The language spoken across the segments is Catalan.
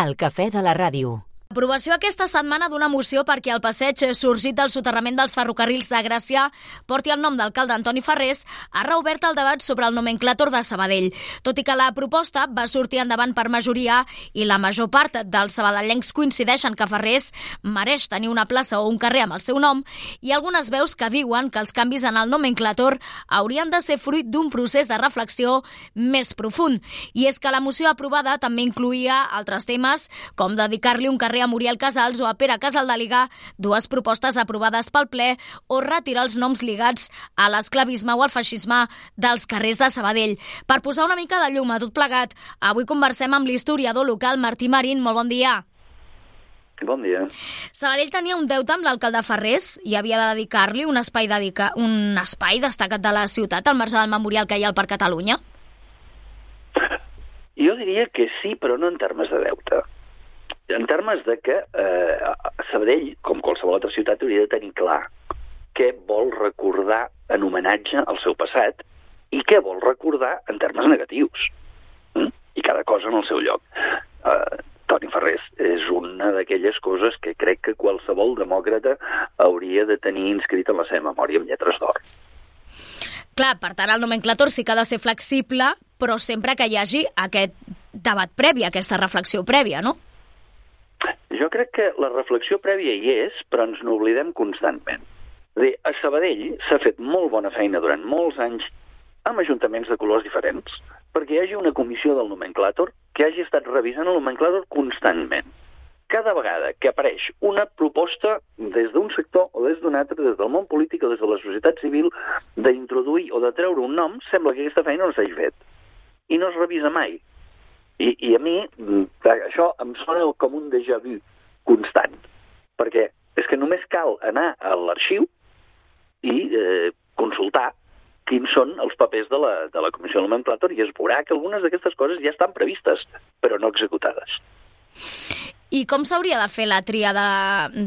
El cafè de la ràdio. Aprovació aquesta setmana d'una moció perquè el passeig sorgit del soterrament dels ferrocarrils de Gràcia porti el nom d'alcalde Antoni Ferrés ha reobert el debat sobre el nomenclàtor de Sabadell. Tot i que la proposta va sortir endavant per majoria i la major part dels sabadellencs coincideixen que Ferrés mereix tenir una plaça o un carrer amb el seu nom, hi ha algunes veus que diuen que els canvis en el nomenclàtor haurien de ser fruit d'un procés de reflexió més profund. I és que la moció aprovada també incluïa altres temes, com dedicar-li un carrer a Muriel Casals o a Pere Casaldàliga, dues propostes aprovades pel ple, o retirar els noms lligats a l'esclavisme o al feixisme dels carrers de Sabadell. Per posar una mica de llum a tot plegat, avui conversem amb l'historiador local Martí Marín. Molt bon dia. Bon dia. Sabadell tenia un deute amb l'alcalde Ferrés i havia de dedicar-li un espai dedica un espai destacat de la ciutat al marge del memorial que hi ha al Parc Catalunya? Jo diria que sí, però no en termes de deute en termes de que eh, Sabadell, com qualsevol altra ciutat, hauria de tenir clar què vol recordar en homenatge al seu passat i què vol recordar en termes negatius. Mm? I cada cosa en el seu lloc. Eh, Toni Ferrés és una d'aquelles coses que crec que qualsevol demòcrata hauria de tenir inscrit en la seva memòria amb lletres d'or. Clar, per tant, el nomenclator sí que ha de ser flexible, però sempre que hi hagi aquest debat previ, aquesta reflexió prèvia, no? Jo crec que la reflexió prèvia hi és, però ens n'oblidem constantment. És dir, a Sabadell s'ha fet molt bona feina durant molts anys amb ajuntaments de colors diferents perquè hi hagi una comissió del nomenclàtor que hagi estat revisant el nomenclàtor constantment. Cada vegada que apareix una proposta des d'un sector o des d'un altre, des del món polític o des de la societat civil, d'introduir o de treure un nom, sembla que aquesta feina no s'hagi fet. I no es revisa mai. I, I a mi mm, això em sona com un déjà vu constant, perquè és que només cal anar a l'arxiu i eh, consultar quins són els papers de la, de la Comissió Nomenclàtor i es veurà que algunes d'aquestes coses ja estan previstes, però no executades. I com s'hauria de fer la tria de,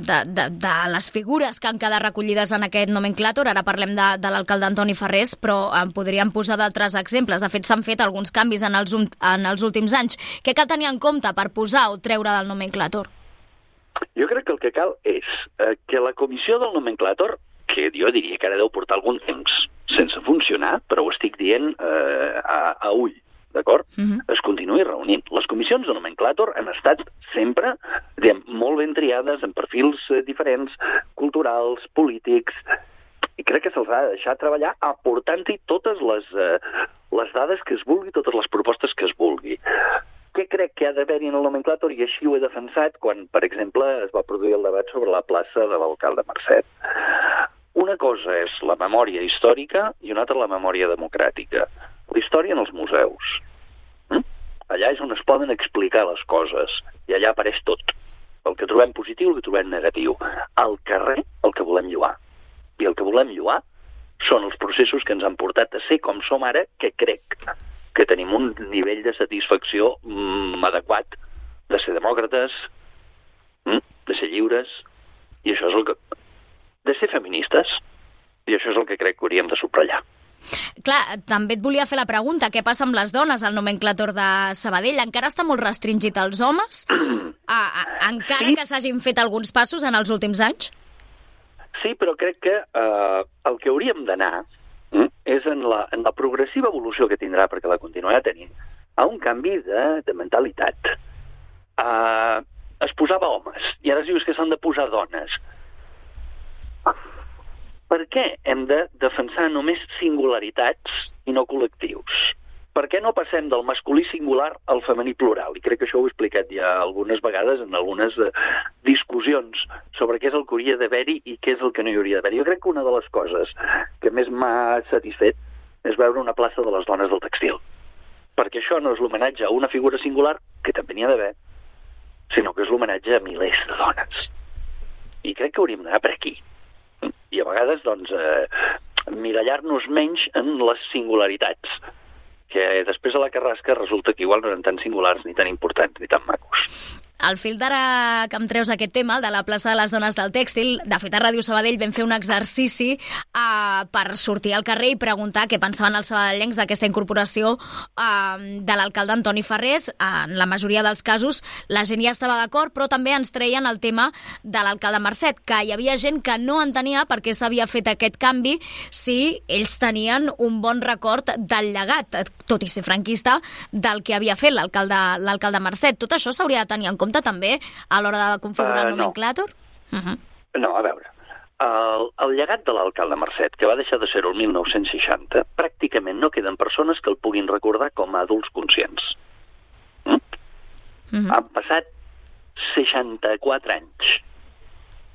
de, de, de les figures que han quedat recollides en aquest nomenclàtor? Ara parlem de, de l'alcalde Antoni Ferrés, però en podríem posar d'altres exemples. De fet, s'han fet alguns canvis en els, en els últims anys. Què cal tenir en compte per posar o treure del nomenclàtor? Jo crec que el que cal és eh, que la comissió del nomenclàtor, que jo diria que ara deu portar algun temps sense funcionar, però ho estic dient eh, a, a ull, d'acord? Uh -huh. Es continuï reunint. Les comissions de nomenclàtor han estat sempre diguem, molt ben triades, en perfils eh, diferents, culturals, polítics, i crec que se'ls ha de deixar treballar aportant-hi totes les, eh, les dades que es vulgui, totes les propostes que es vulgui. Què crec que ha d'haver-hi en el nomenclàtor i així ho he defensat quan, per exemple, es va produir el debat sobre la plaça de l'alcalde Mercet. Una cosa és la memòria històrica i una altra la memòria democràtica. La història en els museus. Mm? Allà és on es poden explicar les coses i allà apareix tot. El que trobem positiu, el que trobem negatiu. Al carrer, el que volem lluar. I el que volem lluar són els processos que ens han portat a ser com som ara, que crec que tenim un nivell de satisfacció mm, adequat de ser demòcrates, mm, de ser lliures, i això és el que... de ser feministes. I això és el que crec que hauríem de subratllar. Clar, també et volia fer la pregunta, què passa amb les dones al nomenclàtor de Sabadell? Encara està molt restringit als homes? a, a, encara sí. que s'hagin fet alguns passos en els últims anys? Sí, però crec que eh, el que hauríem d'anar mm, és en la, en la progressiva evolució que tindrà, perquè la continuarà tenint, a un canvi de, de mentalitat. Uh, es posava homes, i ara es dius que s'han de posar dones per què hem de defensar només singularitats i no col·lectius? Per què no passem del masculí singular al femení plural? I crec que això ho he explicat ja algunes vegades en algunes eh, discussions sobre què és el que hauria d'haver-hi i què és el que no hi hauria d'haver-hi. Jo crec que una de les coses que més m'ha satisfet és veure una plaça de les dones del textil. Perquè això no és l'homenatge a una figura singular, que també n'hi ha d'haver, sinó que és l'homenatge a milers de dones. I crec que hauríem d'anar per aquí i a vegades doncs, eh, mirallar-nos menys en les singularitats que després a la carrasca resulta que igual no eren tan singulars ni tan importants ni tan macos. Al fil d'ara que em treus aquest tema, de la plaça de les dones del tèxtil, de fet a Ràdio Sabadell vam fer un exercici uh, per sortir al carrer i preguntar què pensaven els sabadellencs d'aquesta incorporació uh, de l'alcalde Antoni Ferrés. En la majoria dels casos la gent ja estava d'acord, però també ens treien el tema de l'alcalde Mercet, que hi havia gent que no entenia per què s'havia fet aquest canvi si ells tenien un bon record del llegat, tot i ser franquista, del que havia fet l'alcalde Mercet. Tot això s'hauria de tenir en compte també a l'hora de configurar uh, el nomenclàtor? No. Uh -huh. no, a veure, el, el llegat de l'alcalde Mercet, que va deixar de ser-ho el 1960, pràcticament no queden persones que el puguin recordar com a adults conscients. Mm? Uh -huh. Han passat 64 anys.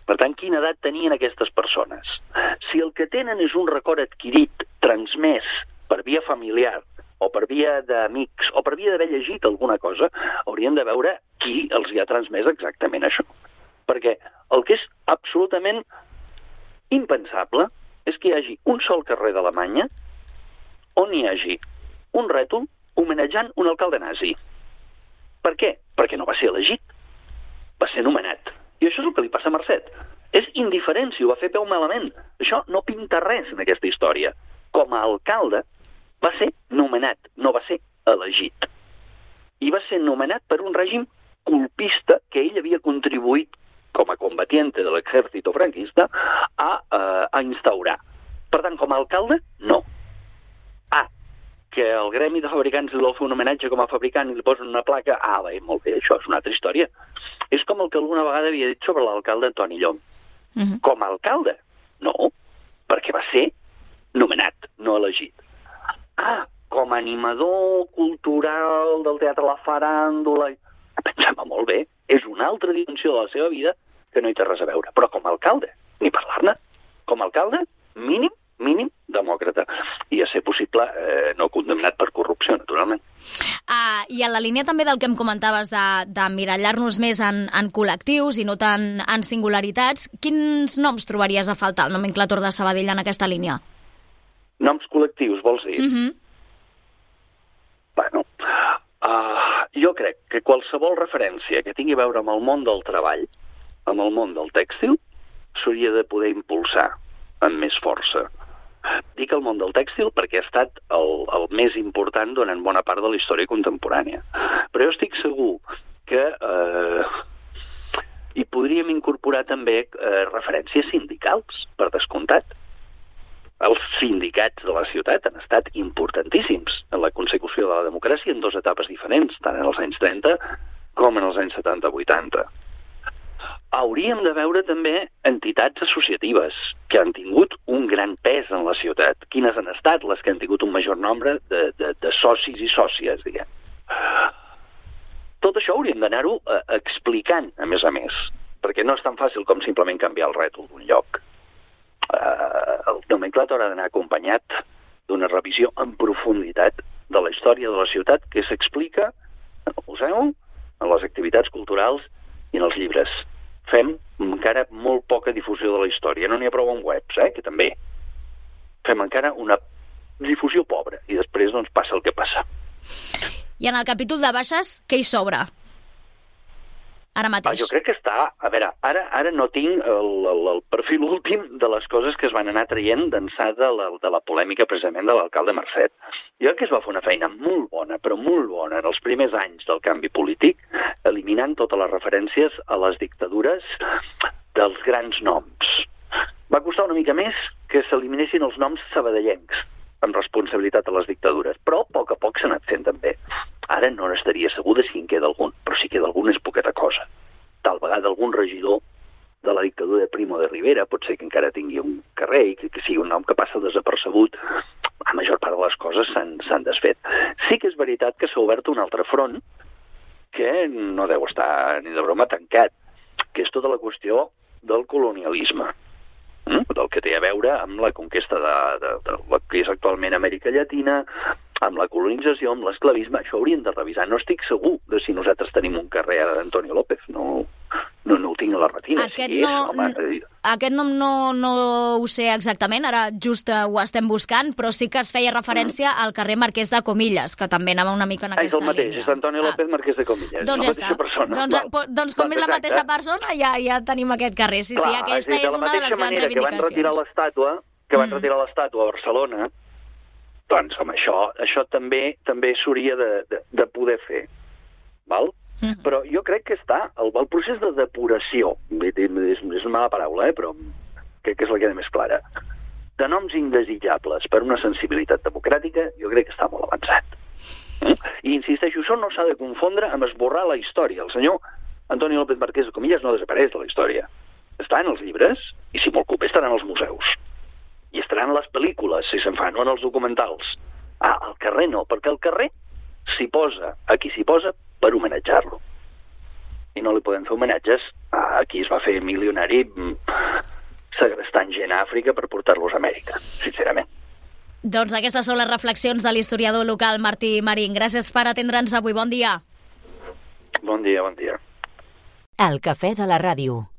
Per tant, quina edat tenien aquestes persones? Si el que tenen és un record adquirit, transmès per via familiar, o per via d'amics, o per via d'haver llegit alguna cosa, haurien de veure ha transmès exactament això. Perquè el que és absolutament impensable és que hi hagi un sol carrer d'Alemanya on hi hagi un rètol homenatjant un alcalde nazi. Per què? Perquè no va ser elegit. Va ser nomenat. I això és el que li passa a Mercet. És indiferent si ho va fer peu malament. Això no pinta res en aquesta història. Com a alcalde, va ser nomenat, no va ser elegit. I va ser nomenat per un règim colpista que ell havia contribuït com a combatiente de l'exèrcit franquista a, uh, a instaurar. Per tant, com a alcalde, no. Ah, que el gremi de fabricants li vol fer un homenatge com a fabricant i li posen una placa, ah, bé, molt bé, això és una altra història. És com el que alguna vegada havia dit sobre l'alcalde Toni Llom. Uh mhm. -huh. Com a alcalde, no, perquè va ser nomenat, no elegit. Ah, com a animador cultural del teatre La Faràndula... Pensem molt bé, és una altra dimensió de la seva vida que no hi té res a veure. Però com a alcalde, ni parlar-ne. Com a alcalde, mínim, mínim demòcrata. I a ser possible, eh, no condemnat per corrupció, naturalment. Uh, I en la línia també del que em comentaves de, de mirallar-nos més en, en col·lectius i no tant en singularitats, quins noms trobaries a faltar al nomenclator de Sabadell en aquesta línia? Noms col·lectius, vols dir? Uh mhm. -huh. Bueno, uh, jo crec que qualsevol referència que tingui a veure amb el món del treball, amb el món del tèxtil, s'hauria de poder impulsar amb més força. Dic el món del tèxtil perquè ha estat el, el més important durant bona part de la història contemporània. Però jo estic segur que eh, hi podríem incorporar també eh, referències sindicals, per descomptat els sindicats de la ciutat han estat importantíssims en la consecució de la democràcia en dues etapes diferents, tant en els anys 30 com en els anys 70-80. Hauríem de veure també entitats associatives que han tingut un gran pes en la ciutat. Quines han estat les que han tingut un major nombre de, de, de socis i sòcies, diguem. Tot això hauríem d'anar-ho eh, explicant, a més a més, perquè no és tan fàcil com simplement canviar el rètol d'un lloc nomenclàtor ha d'anar acompanyat d'una revisió en profunditat de la història de la ciutat que s'explica en el museu, en les activitats culturals i en els llibres. Fem encara molt poca difusió de la història. No n'hi ha prou en webs, eh, que també. Fem encara una difusió pobra i després doncs passa el que passa. I en el capítol de baixes, què hi sobra? Ara mateix? jo crec que està... A veure, ara, ara no tinc el, el, el perfil últim de les coses que es van anar traient d'ençà de, la, de la polèmica precisament de l'alcalde Mercet. Jo crec que es va fer una feina molt bona, però molt bona, en els primers anys del canvi polític, eliminant totes les referències a les dictadures dels grans noms. Va costar una mica més que s'eliminessin els noms sabadellencs amb responsabilitat a les dictadures, però a poc a poc s'ha anat fent també. Ara no n'estaria segur de si en queda algun, però si queda algun és poqueta cosa. Tal vegada algun regidor de la dictadura de Primo de Rivera, pot ser que encara tingui un carrer i que, que sigui un nom que passa desapercebut, la major part de les coses s'han desfet. Sí que és veritat que s'ha obert un altre front que no deu estar ni de broma tancat, que és tota la qüestió del colonialisme? Del que té a veure amb la conquesta de, de, de la que és actualment Amèrica Llatina, amb la colonització, amb l'esclavisme, això hauríem de revisar. No estic segur de si nosaltres tenim un carrer ara d'Antonio López, no, no, no ho tinc a la retina. Aquest, sí, no, home, aquest nom no, no ho sé exactament, ara just eh, ho estem buscant, però sí que es feia referència mm. al carrer Marquès de Comilles, que també anava una mica en ah, aquesta és el mateix, línia. és Antoni López ah. Marquès de Comilles, doncs la ja mateixa està. persona. Doncs, Val. doncs com Val, és la mateixa persona, ja ja tenim aquest carrer. Sí, Clar, sí, aquesta és, és, una de les grans manera que van retirar reivindicacions. l'estàtua, que van Mm. retirar l'estàtua a Barcelona, doncs, home, això, això també també s'hauria de, de, de poder fer. Val? Mhm. Però jo crec que està el, el procés de depuració, és, és una mala paraula, eh, però crec que és la que queda més clara, de noms indesitjables per una sensibilitat democràtica, jo crec que està molt avançat. Mm? I insisteixo, això no s'ha de confondre amb esborrar la història. El senyor Antoni López Marquès de Comillas no desapareix de la història. Està en els llibres i, si molt culpa, estarà en els museus. I estaran les pel·lícules, si se'n fan, o en els documentals. Ah, al carrer no, perquè al carrer s'hi posa, a qui s'hi posa, per homenatjar-lo. I no li podem fer homenatges a qui es va fer milionari mm, segrestant gent a Àfrica per portar-los a Amèrica, sincerament. Doncs aquestes són les reflexions de l'historiador local Martí Marín. Gràcies per atendre'ns avui. Bon dia. Bon dia, bon dia. El cafè de la ràdio.